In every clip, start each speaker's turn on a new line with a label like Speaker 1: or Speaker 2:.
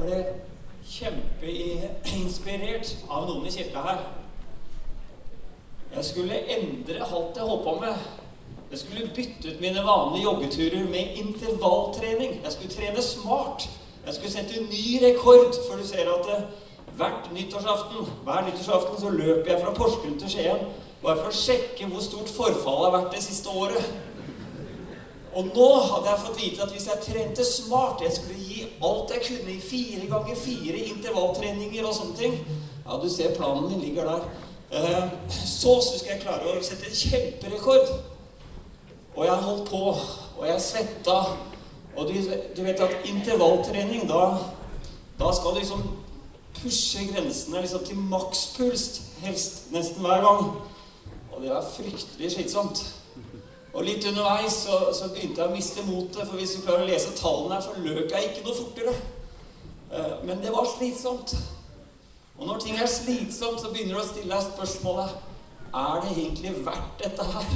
Speaker 1: ble kjempeinspirert av noen i kirka her. Jeg skulle endre alt jeg holdt på med. Jeg skulle bytte ut mine vanlige joggeturer med intervalltrening. Jeg skulle trene smart. Jeg skulle sette ny rekord, for du ser at det, hvert nyttårsaften, hver nyttårsaften så løper jeg fra Porsgrunn til Skien bare for å sjekke hvor stort forfallet har vært det siste året. Og nå hadde jeg fått vite at hvis jeg trente smart Jeg skulle gi alt jeg kunne i fire ganger fire intervalltreninger og sånne ting. Ja, du ser planen min ligger der. Eh, Så skal jeg klare å sette en kjemperekord. Og jeg holdt på, og jeg svetta. Og du, du vet at intervalltrening, da, da skal du liksom pushe grensene liksom til makspuls helst nesten hver gang. Og det er fryktelig slitsomt. Og litt underveis så, så begynte jeg å miste motet, for hvis du klarer å lese tallene her, så løp jeg ikke noe fortere. Eh, Men det var slitsomt. Og når ting er slitsomt, så begynner du å stille deg spørsmålet Er det egentlig verdt dette her?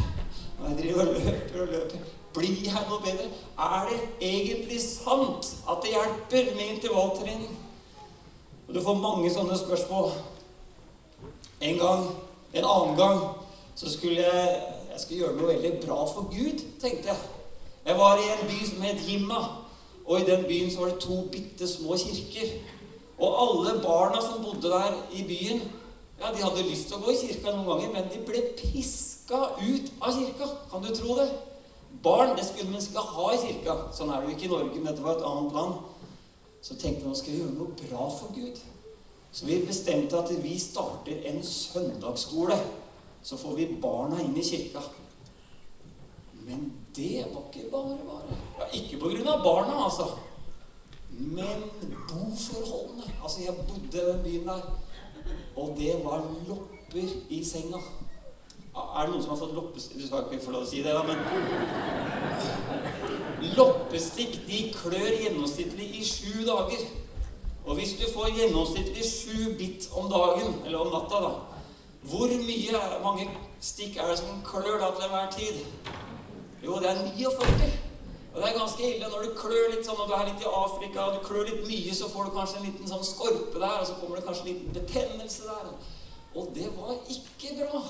Speaker 1: Når jeg driver og løper og løper. Blir jeg noe bedre? Er det egentlig sant at det hjelper med intervalltrening? Og du får mange sånne spørsmål. En gang, en annen gang, så skulle jeg, jeg skulle gjøre noe veldig bra for Gud, tenkte jeg. Jeg var i en by som het Jimma, og i den byen så var det to bitte små kirker. Og alle barna som bodde der i byen, ja, de hadde lyst til å gå i kirka noen ganger, men de ble piska ut av kirka. Kan du tro det? Barn det skulle man ikke ha i kirka. Sånn er det jo ikke i Norge, men dette var et annet land. Så tenkte jeg nå skal vi gjøre noe bra for Gud. Så vi bestemte at vi starter en søndagsskole. Så får vi barna inn i kirka. Men det var ikke bare bare. Ja, ikke på grunn av barna, altså. Men boforholdene. Altså, jeg bodde i den byen der. Og det var lopper i senga. Er det noen som har fått loppestikk Du skal ikke få lov å si det, da, men Loppestikk de klør gjennomsnittlig i sju dager. Og hvis du får gjennomsnittlig sju bitt om dagen, eller om natta, da Hvor mye, mange stikk er det som klør da til enhver tid? Jo, det er 49. Og det er ganske ille når du klør litt sånn, og du er litt i Afrika, og du klør litt mye, så får du kanskje en liten sånn skorpe der, og så kommer det kanskje en liten betennelse der. Og det var ikke bra.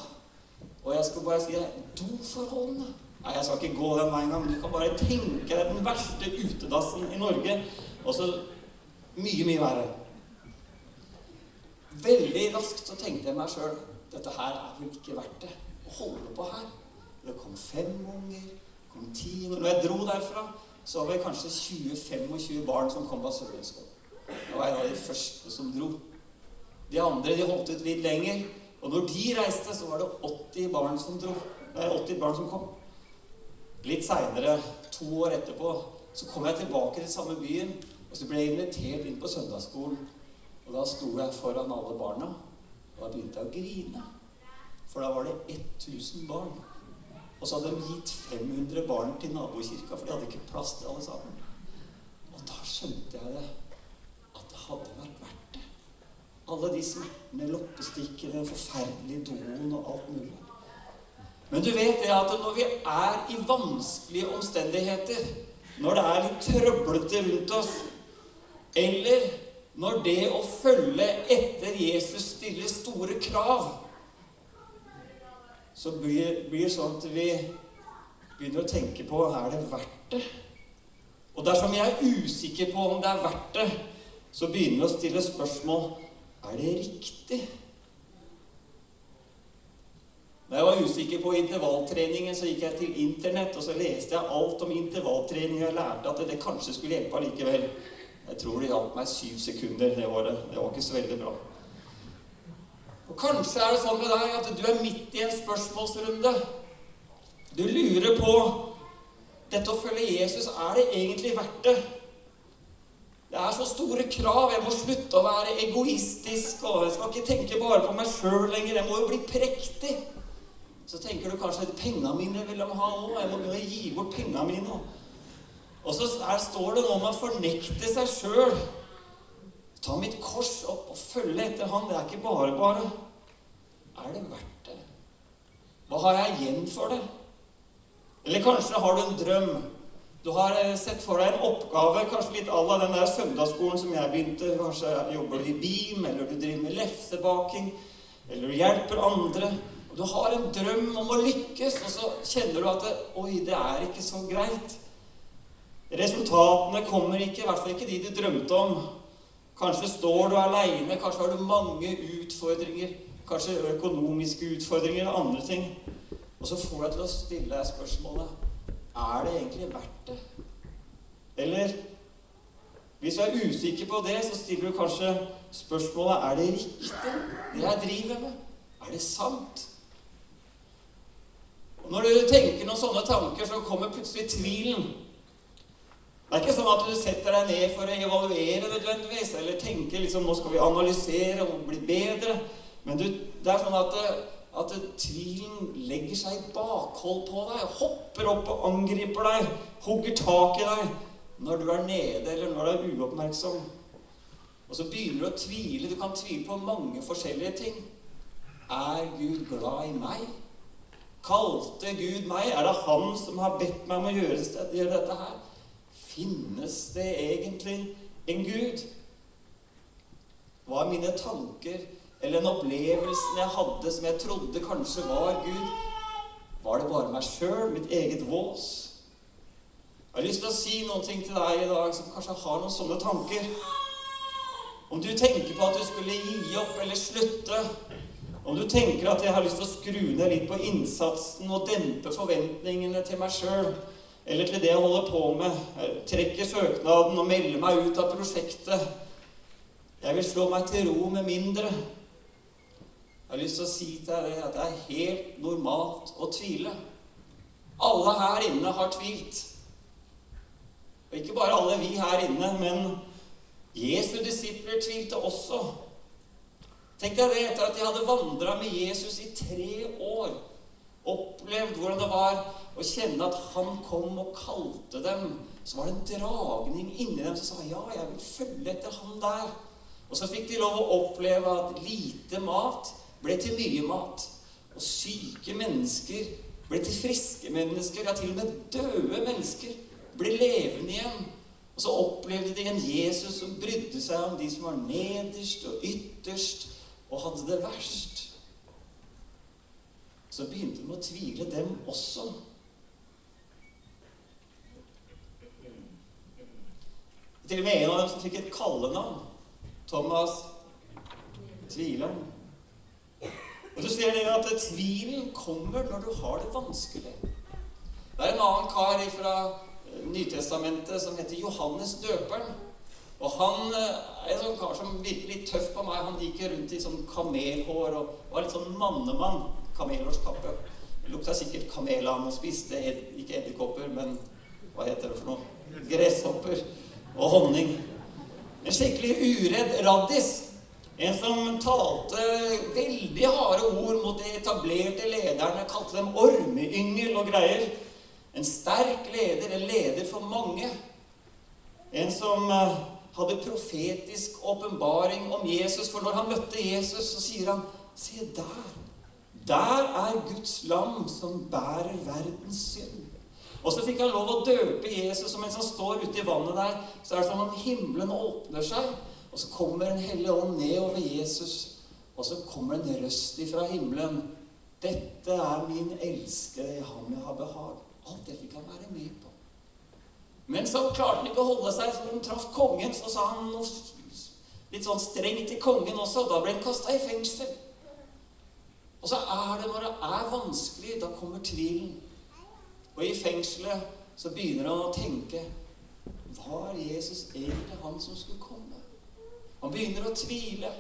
Speaker 1: Og jeg skal bare si deg doforholdene. Nei, jeg skal ikke gå den veien, men du kan bare tenke deg den verste utedassen i Norge, og så mye, mye verre. Veldig raskt så tenkte jeg meg sjøl dette her er vel ikke verdt det å holde på her. Det kom fem unger, kom ti unger Når jeg dro derfra, så var det kanskje 20-25 barn som kom på Sørlandsskolen. Det var en av de første som dro. De andre de holdt ut litt lenger. Og når de reiste, så var det 80 barn som dro. Nei, 80 barn som kom. Litt seinere, to år etterpå, så kom jeg tilbake til samme byen. Og så ble jeg invitert inn på søndagsskolen. Og da sto jeg foran alle barna, og da begynte jeg å grine. For da var det 1000 barn. Og så hadde de gitt 500 barn til nabokirka, for de hadde ikke plass til alle sammen. Og da skjønte jeg det. At det hadde vært verdt det. Alle de smertene, loppestikkene, den forferdelige doen og alt mulig. Men du vet det at når vi er i vanskelige omstendigheter, når det er litt trøblete rundt oss, eller når det å følge etter Jesus stiller store krav, så blir det sånn at vi begynner å tenke på er det verdt det. Og dersom jeg er usikker på om det er verdt det, så begynner vi å stille spørsmål er det riktig. Da jeg var usikker på intervalltreningen, så gikk jeg til Internett og så leste jeg alt om intervalltrening. og Jeg lærte at det kanskje skulle hjelpe allikevel. Jeg tror det hjalp meg syv sekunder det året. Det var ikke så veldig bra. Og Kanskje er det sånn med deg at du er midt i en spørsmålsrunde. Du lurer på dette å følge Jesus, er det egentlig verdt det? Det er så store krav. Jeg må slutte å være egoistisk. og Jeg skal ikke tenke bare på meg sjøl lenger. Jeg må jo bli prektig. Så tenker du kanskje at pengene mine vil de ha òg. Jeg må begynne gi bort pengene mine. Og så her står det noe om å fornekte seg sjøl. Ta mitt kors opp og følge etter han. Det er ikke bare bare. Er det verdt det? Hva har jeg igjen for det? Eller kanskje har du en drøm Du har eh, sett for deg en oppgave, kanskje litt à la den der søndagsskolen som jeg begynte. Kanskje jobber du i BIM, eller du driver med lefsebaking, eller du hjelper andre. Du har en drøm om å lykkes, og så kjenner du at det, Oi, det er ikke så greit. Resultatene kommer ikke, i hvert fall ikke de du drømte om. Kanskje står du aleine, kanskje har du mange utfordringer. Kanskje økonomiske utfordringer eller andre ting. Og så får deg til å stille deg spørsmålet er det egentlig verdt det? Eller hvis du er usikker på det, så stiller du kanskje spørsmålet er det riktig, det jeg driver med. Er det sant? Og Når du tenker noen sånne tanker, så kommer plutselig tvilen. Det er ikke sånn at du setter deg ned for å evaluere nødvendigvis, eller tenker liksom nå skal vi analysere og bli bedre. Men du, det er sånn at at tvilen legger seg i bakhold på deg, hopper opp og angriper deg, hugger tak i deg når du er nede, eller når du er uoppmerksom. Og så begynner du å tvile. Du kan tvile på mange forskjellige ting. Er Gud glad i meg? Kalte Gud meg? Er det Han som har bedt meg om å gjøre dette her? Finnes det egentlig en Gud? Hva er mine tanker? eller den opplevelsen jeg hadde som jeg trodde kanskje var Gud, var det bare meg sjøl, mitt eget vås? Jeg har lyst til å si noen ting til deg i dag som kanskje har noen sånne tanker. Om du tenker på at du skulle gi opp eller slutte, om du tenker at jeg har lyst til å skru ned litt på innsatsen og dempe forventningene til meg sjøl, eller til det jeg holder på med, jeg trekker søknaden og melder meg ut av prosjektet Jeg vil slå meg til ro med mindre. Jeg har lyst til å si til deg at det er helt normalt å tvile. Alle her inne har tvilt. Og ikke bare alle vi her inne, men Jesu disipler tvilte også. Tenk deg det etter at de hadde vandra med Jesus i tre år, opplevd hvordan det var å kjenne at han kom og kalte dem, så var det en dragning inni dem som sa ja, jeg vil følge etter han der. Og så fikk de lov å oppleve at lite mat ble til mye mat. Og syke mennesker ble til friske mennesker. Ja, til og med døde mennesker ble levende igjen. Og så opplevde de en Jesus som brydde seg om de som var nederst og ytterst og hadde det verst. Så begynte de å tvile, dem også. Til og med en av dem som fikk et kallenavn. Thomas Tvileren. Og så ser dere at tvilen kommer når du har det vanskelig. Det er en annen kar fra eh, Nytestamentet som heter Johannes døperen. Og han eh, er en sånn kar som virker litt tøff på meg. Han gikk rundt i sånn kamelhår og var litt sånn mannemann. Kamelhårskappe. Lukta sikkert kamel av han og spiste ikke edderkopper, men hva heter det for noe? Gresshopper og honning. En skikkelig uredd raddis. En som talte veldig harde ord mot de etablerte lederne, kalte dem ormeyngel og greier. En sterk leder, en leder for mange. En som eh, hadde profetisk åpenbaring om Jesus. For når han møtte Jesus, så sier han, 'Se der. Der er Guds lam som bærer verdens synd.' Og så fikk han lov å døpe Jesus, og mens han står ute i vannet der, så er det som om himmelen åpner seg. Og så kommer en hellig ånd ned over Jesus, og så kommer en røst ifra himmelen. 'Dette er min elskede, i ham jeg har behag.' Alt det fikk han være med på. Men så klarte han ikke å holde seg. Så han traff kongen, så sa han noe litt sånn strengt til kongen også. og Da ble han kasta i fengsel. Og så er det når det er vanskelig, da kommer tvilen. Og i fengselet så begynner han å tenke Var Jesus egentlig han som skulle komme? Han begynner å tvile.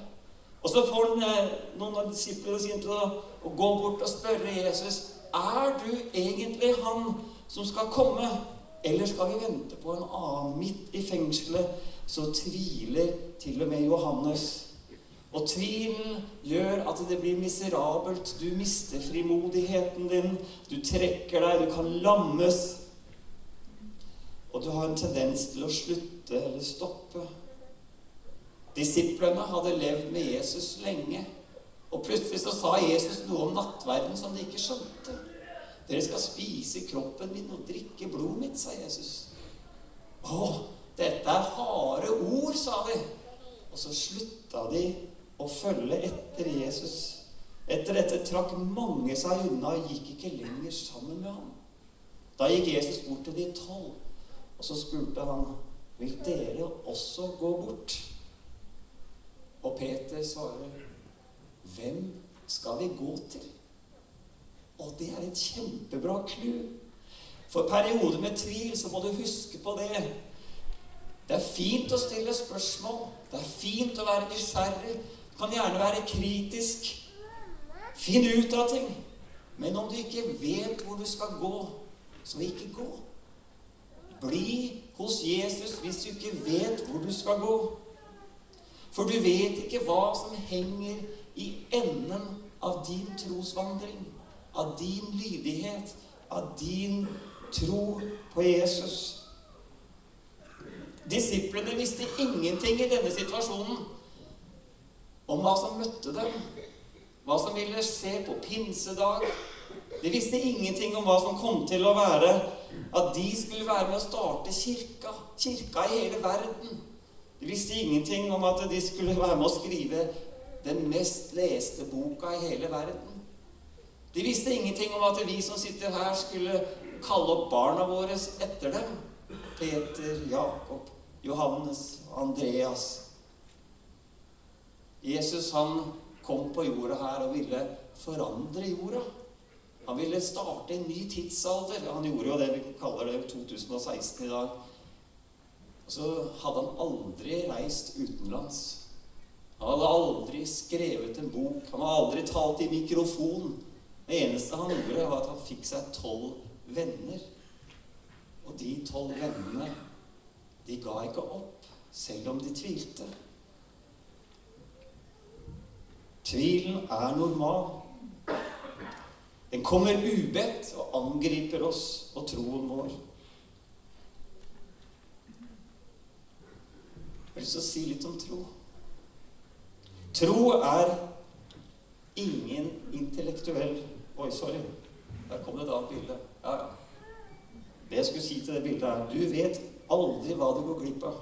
Speaker 1: Og så får han eh, noen av disiplene sine til å, gå bort og spørre Jesus er du egentlig han som skal komme, eller skal vi vente på en annen? Midt i fengselet så tviler til og med Johannes. Og tvilen gjør at det blir miserabelt. Du mister frimodigheten din. Du trekker deg, du kan lammes. Og du har en tendens til å slutte eller stoppe. Disiplene hadde levd med Jesus lenge. Og plutselig så sa Jesus noe om nattverden som de ikke skjønte. Dere skal spise kroppen min og drikke blodet mitt, sa Jesus. Å, dette er harde ord, sa de. Og så slutta de å følge etter Jesus. Etter dette trakk mange seg unna og gikk ikke lenger sammen med ham. Da gikk Jesus bort til de tolv, og så spurte han, vil dere også gå bort? Og Peter svarer, hvem skal vi gå til? Og det er et kjempebra clou. For perioder med tvil så må du huske på det. Det er fint å stille spørsmål. Det er fint å være nysgjerrig. Kan gjerne være kritisk. Finn ut av ting. Men om du ikke vet hvor du skal gå, så ikke gå. Bli hos Jesus hvis du ikke vet hvor du skal gå. For du vet ikke hva som henger i enden av din trosvandring, av din lydighet, av din tro på Jesus. Disiplene visste ingenting i denne situasjonen om hva som møtte dem, hva som ville skje på pinsedag. De visste ingenting om hva som kom til å være at de skulle være med å starte kirka, kirka i hele verden. De visste ingenting om at de skulle være med å skrive den mest leste boka i hele verden. De visste ingenting om at vi som sitter her, skulle kalle opp barna våre etter dem. Peter, Jakob, Johannes, Andreas. Jesus han kom på jorda her og ville forandre jorda. Han ville starte en ny tidsalder. Han gjorde jo det vi kaller det 2016 i dag. Og så hadde han aldri reist utenlands. Han hadde aldri skrevet en bok. Han hadde aldri talt i mikrofon. Det eneste han gjorde, var at han fikk seg tolv venner. Og de tolv vennene de ga ikke opp, selv om de tvilte. Tvilen er normal. Den kommer ubedt og angriper oss og troen vår. Jeg har lyst til å si litt om tro. Tro er ingen intellektuell Oi, sorry. Der kom det et annet bilde. Ja, ja. Det jeg skulle si til det bildet, er du vet aldri hva du går glipp av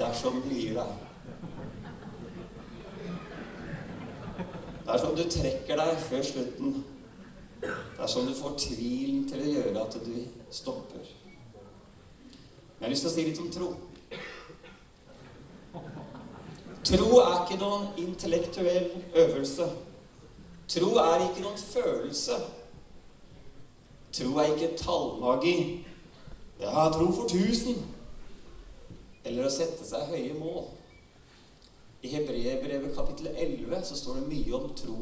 Speaker 1: dersom du gir deg. Dersom du trekker deg før slutten. Dersom du får tvilen til å gjøre at du stopper. Jeg har lyst til å si litt om tro. Tro er ikke noen intellektuell øvelse. Tro er ikke noen følelse. Tro er ikke tallmagi. Ja, tro for tusen. Eller å sette seg høye mål. I Hebreerbrevet kapittel 11 så står det mye om tro.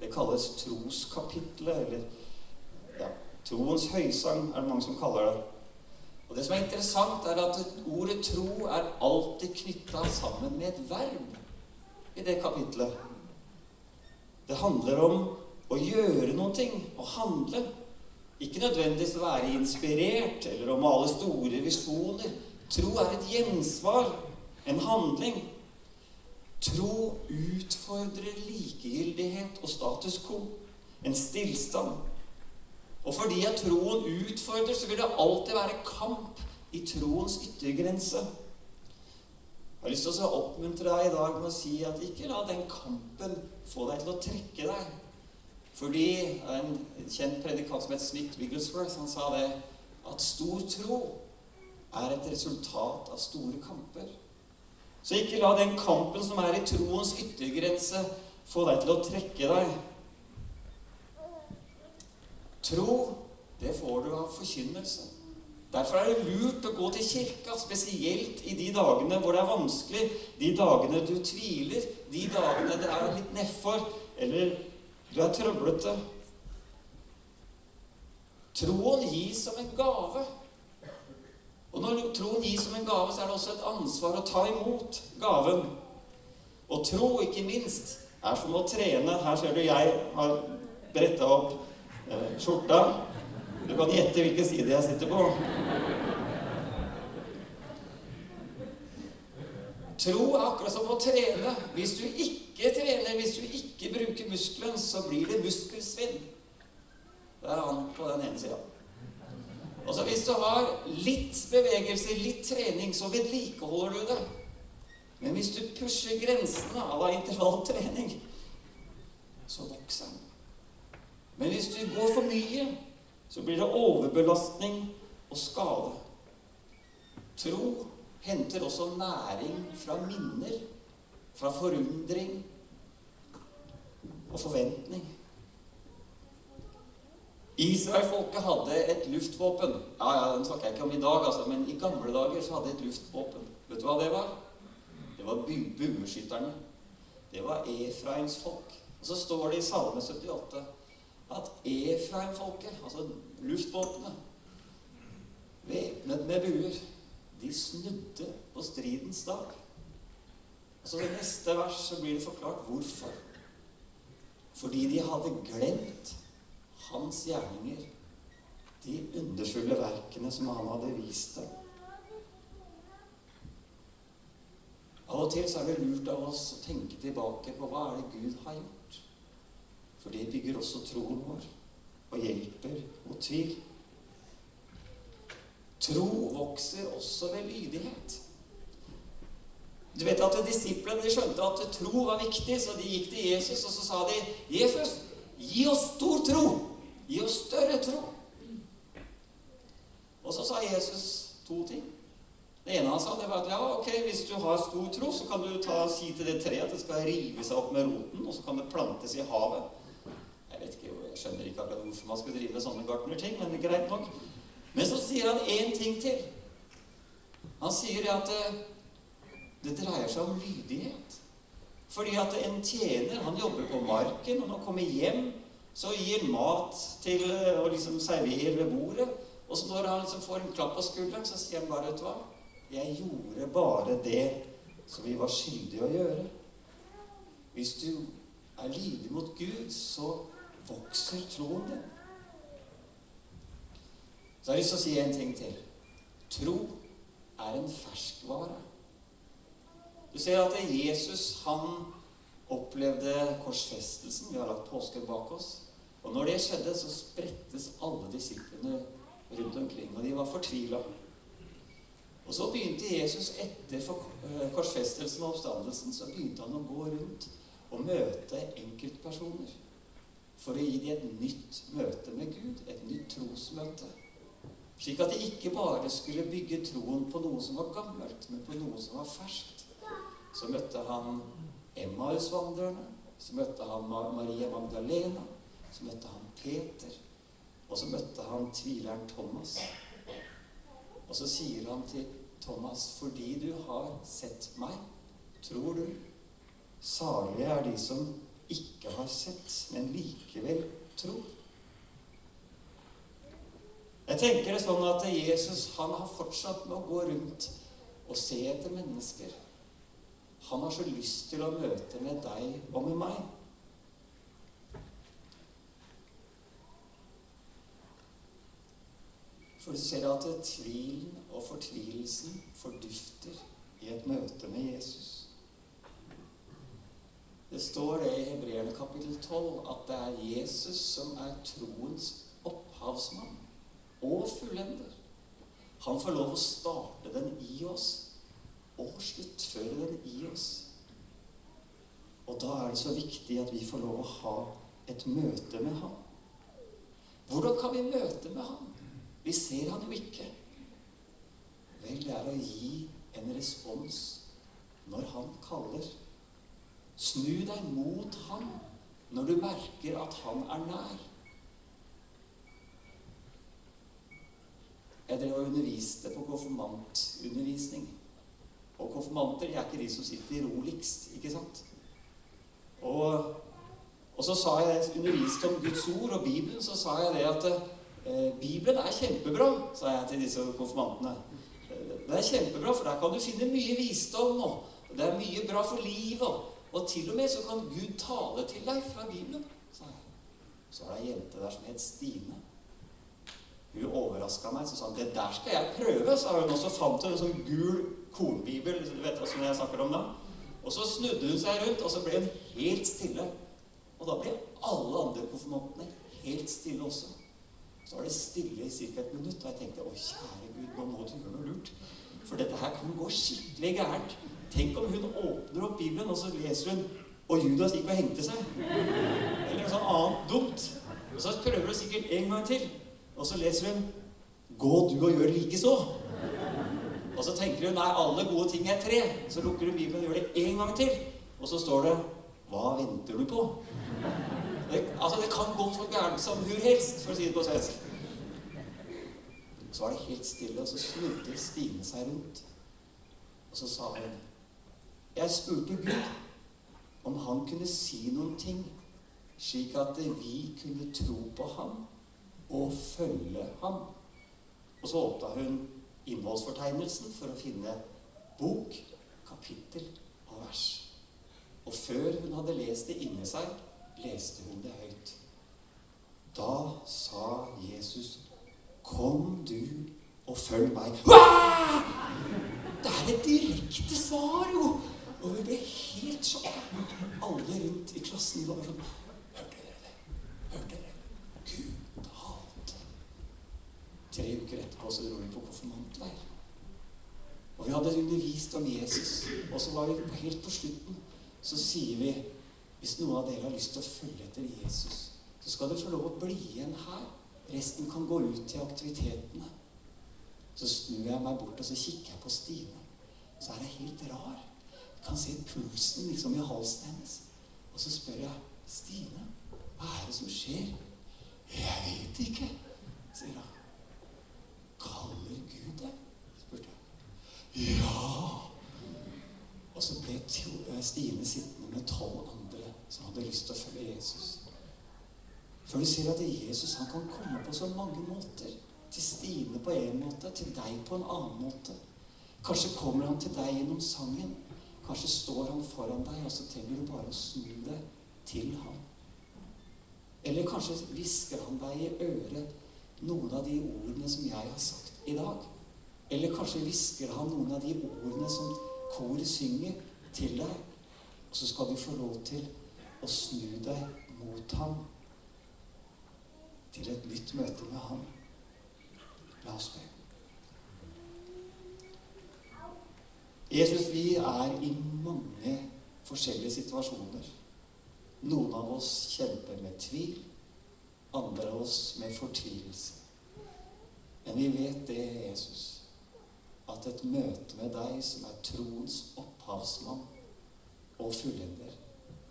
Speaker 1: Det kalles troskapitlet, eller ja, troens høysang er det mange som kaller det. Og Det som er interessant, er at ordet tro er alltid knytta sammen med et verb i det kapitlet. Det handler om å gjøre noen ting, å handle. Ikke nødvendigvis å være inspirert eller å male store visjoner. Tro er et gjensvar, en handling. Tro utfordrer likegyldighet og status quo, en stillstand. Og fordi at troen utfordrer, så vil det alltid være kamp i troens yttergrense. Jeg har lyst til å oppmuntre deg i dag med å si at ikke la den kampen få deg til å trekke deg. Fordi en kjent predikant som het Smith Wigglesworth, han sa det at stor tro er et resultat av store kamper. Så ikke la den kampen som er i troens yttergrense, få deg til å trekke deg. Tro, det får du av forkynnelse. Derfor er det lurt å gå til kirka, spesielt i de dagene hvor det er vanskelig, de dagene du tviler, de dagene det er litt nedfor, eller du er trøblete. Troen gis som en gave. Og når troen gis som en gave, så er det også et ansvar å ta imot gaven. Og tro, ikke minst, er som å trene. Her ser du jeg har bretta opp eh, skjorta. Du kan gjette hvilken side jeg sitter på. Tro er akkurat som å trene. Hvis du ikke trener, hvis du ikke bruker muskelen, så blir det muskelsvinn. Det er han på den ene sida. Altså Hvis du har litt bevegelse, litt trening, så vedlikeholder du det. Men hvis du pusher grensene av intervalltrening, så vokser den. Men hvis du går for mye, så blir det overbelastning og skade. Tro henter også næring fra minner, fra forundring og forventning. Israelfolket hadde et luftvåpen. Ja, ja, Den snakker jeg ikke om i dag, altså, men i gamle dager så hadde de et luftvåpen. Vet du hva det var? Det var bueskytterne. Det var Efraims folk. Og så står det i Salme 78 at Efraim-folket, altså luftvåpenet, væpnet med buer, de snudde på stridens dag. Og så I neste vers så blir det forklart hvorfor. Fordi de hadde glemt hans gjerninger, de underfulle verkene som han hadde vist dem. Av og til så er det lurt av oss å tenke tilbake på hva er det Gud har gjort. For det bygger også troen vår og hjelper mot tvil. Tro vokser også ved lydighet. Du vet at Disiplene skjønte at tro var viktig, så de gikk til Jesus og så sa de, 'Jesus, gi oss stor tro. Gi oss større tro.' Og så sa Jesus to ting. Det ene han sa, det var at ja, ok, hvis du har stor tro, så kan du ta, si til det treet at det skal rive seg opp med roten, og så kan det plantes i havet. Jeg vet ikke, jeg skjønner ikke akkurat hvorfor man skulle drive med sånne gartnerting, men greit nok. Men så sier han én ting til. Han sier at eh, det dreier seg om lydighet. Fordi at en tjener, han jobber på marken, og når han kommer hjem, så gir mat til eh, liksom serverer ved bordet. Og så når han liksom får en klapp på skulderen, så sier han bare, vet du hva jeg gjorde bare det som vi var skyldige å gjøre. Hvis du er lydig mot Gud, så vokser troen din. Så har jeg lyst til å si en ting til. Tro er en ferskvare. Du ser at Jesus han opplevde korsfestelsen. Vi har lagt påsken bak oss. Og når det skjedde, så sprettes alle disiplene rundt omkring, og de var fortvila. Og så begynte Jesus etter eh, korsfestelsen og oppstandelsen så begynte han å gå rundt og møte enkeltpersoner. For å gi dem et nytt møte med Gud, et nytt trosmøte. Slik at de ikke bare skulle bygge troen på noe som var gammelt, men på noe som var ferskt. Så møtte han Emmaus-vandrerne, så møtte han Maria Magdalena, så møtte han Peter, og så møtte han tvileren Thomas. Og så sier han til Thomas, fordi du har sett meg, tror du. Salige er de som ikke har sett, men likevel tror. Jeg tenker det sånn at Jesus han har fortsatt med å gå rundt og se etter mennesker. Han har så lyst til å møte med deg og med meg. For du ser at tvilen og fortvilelsen fordufter i et møte med Jesus. Det står det i Hebreerne kapittel 12 at det er Jesus som er troens opphavsmann og fullender. Han får lov å starte den i oss og sluttføre den i oss. Og da er det så viktig at vi får lov å ha et møte med ham. Hvordan kan vi møte med ham? Vi ser han jo ikke. Vel, det er å gi en respons når han kaller. Snu deg mot han når du merker at han er nær. Jeg drev og underviste på konfirmantundervisning. Og konfirmanter de er ikke de som sitter roligst, ikke sant? Og, og så sa jeg, underviste om Guds ord og Bibelen, så sa jeg det at Bibelen er kjempebra, sa jeg til disse konfirmantene. Eh, det er kjempebra, for der kan du finne mye visdom, og det er mye bra for livet. Og til og med så kan Gud tale til deg fra Bibelen, sa jeg. Så var det ei jente der som het Stine. Hun overraska meg. Så sa hun, 'Det der skal jeg prøve', sa hun. Og så fant hun en sånn gul kornbibel. Du vet hva jeg snakker om da? Og så snudde hun seg rundt, og så ble hun helt stille. Og da ble alle andre konfirmantene helt stille også. Så var det stille i ca. et minutt, og jeg tenkte å kjære Gud, nå må du gjøre noe lurt. For dette her kan gå skikkelig gærent. Tenk om hun åpner opp Bibelen, og så leser hun og Judas gikk og hengte seg. Eller noe sånt annet dumt. Og så prøver hun sikkert en gang til. Og så leser hun 'Gå du og gjør likeså'. Og så tenker hun 'Nei, alle gode ting er tre'. Så lukker hun Bibelen og gjør det en gang til. Og så står det 'Hva venter du på?' Altså, det kan gå så gærent som hvor helst, for å si det på svensk. Så var det helt stille, og så snudde Stine seg rundt. Og så sa hun Jeg spurte Gud om han kunne si noen ting, slik at vi kunne tro på ham og følge ham. Og så åpna hun innholdsfortegnelsen for å finne bok, kapittel og vers. Og før hun hadde lest det inni seg, leste hun det høyt. Da sa Jesus, 'Kom du og følg meg'. Hva? Det er et direkte svar, jo! Og vi ble helt sjokka. Alle rundt i klassen var sånn Hørte dere det? Hørte dere? Gud talte. Tre uker etterpå så dro vi på konfirmantleir. Og vi hadde undervist om Jesus. Og så var vi helt på slutten. Så sier vi hvis noen av dere har lyst til å følge etter Jesus, så skal dere få lov å bli igjen her. Resten kan gå ut til aktivitetene. Så snur jeg meg bort og så kikker jeg på Stine. Så er hun helt rar. Jeg kan se pulsen liksom i halsen hennes. Og så spør jeg Stine, hva er det som skjer? Jeg vet ikke, sier hun. Kaller Gud deg? spurte jeg. Ja. Og så ble Stine sittende med tolv andre som hadde lyst til å følge Jesus. For du ser at Jesus han kan komme på så mange måter. Til Stine på en måte, til deg på en annen måte. Kanskje kommer han til deg gjennom sangen. Kanskje står han foran deg, og så trenger du bare å snu deg til ham. Eller kanskje hvisker han deg i øret noen av de ordene som jeg har sagt i dag. Eller kanskje hvisker han noen av de ordene som koret synger, til deg. Og så skal du få lov til å snu deg mot ham til et nytt møte med ham. La oss be. Jesus, vi er i mange forskjellige situasjoner. Noen av oss kjemper med tvil, andre av oss med fortvilelse. Men vi vet det, Jesus, at et møte med deg, som er troens opphavsmann og fullender,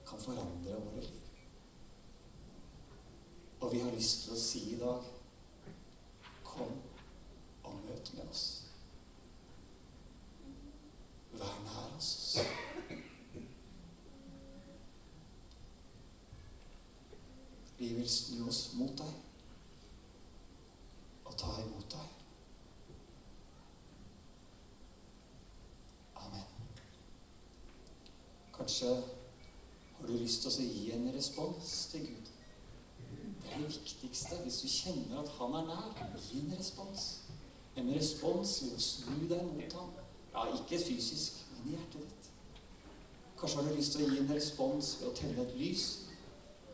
Speaker 1: kan forandre våre liv. Og vi har lyst til å si i dag Kom og møt med oss. Vær nær oss. Vi vil snu oss mot deg og ta imot deg. Amen. Kanskje har du lyst til å gi en respons til Gud. Det viktigste. Hvis du kjenner at han er nær, gi en respons. En respons ved å snu deg mot ham. Ja, ikke fysisk, men i hjertet ditt. Kanskje har du lyst til å gi en respons ved å tenne et lys.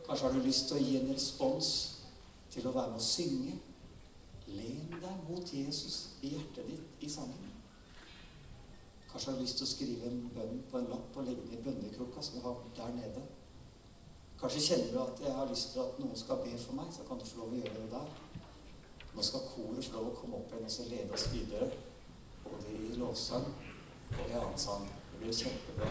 Speaker 1: Kanskje har du lyst til å gi en respons til å være med å synge. Len deg mot Jesus i hjertet ditt i sangen. Kanskje har du lyst til å skrive en bønn på en lapp og legge den i bønnekrukka som du har der nede. Kanskje kjenner du at jeg har lyst til at noen skal be for meg, så kan du få lov å gjøre det der. Nå skal koret få lov å komme opp igjen og så lede oss videre, både i lovsang og i annen sang. Det blir kjempebra.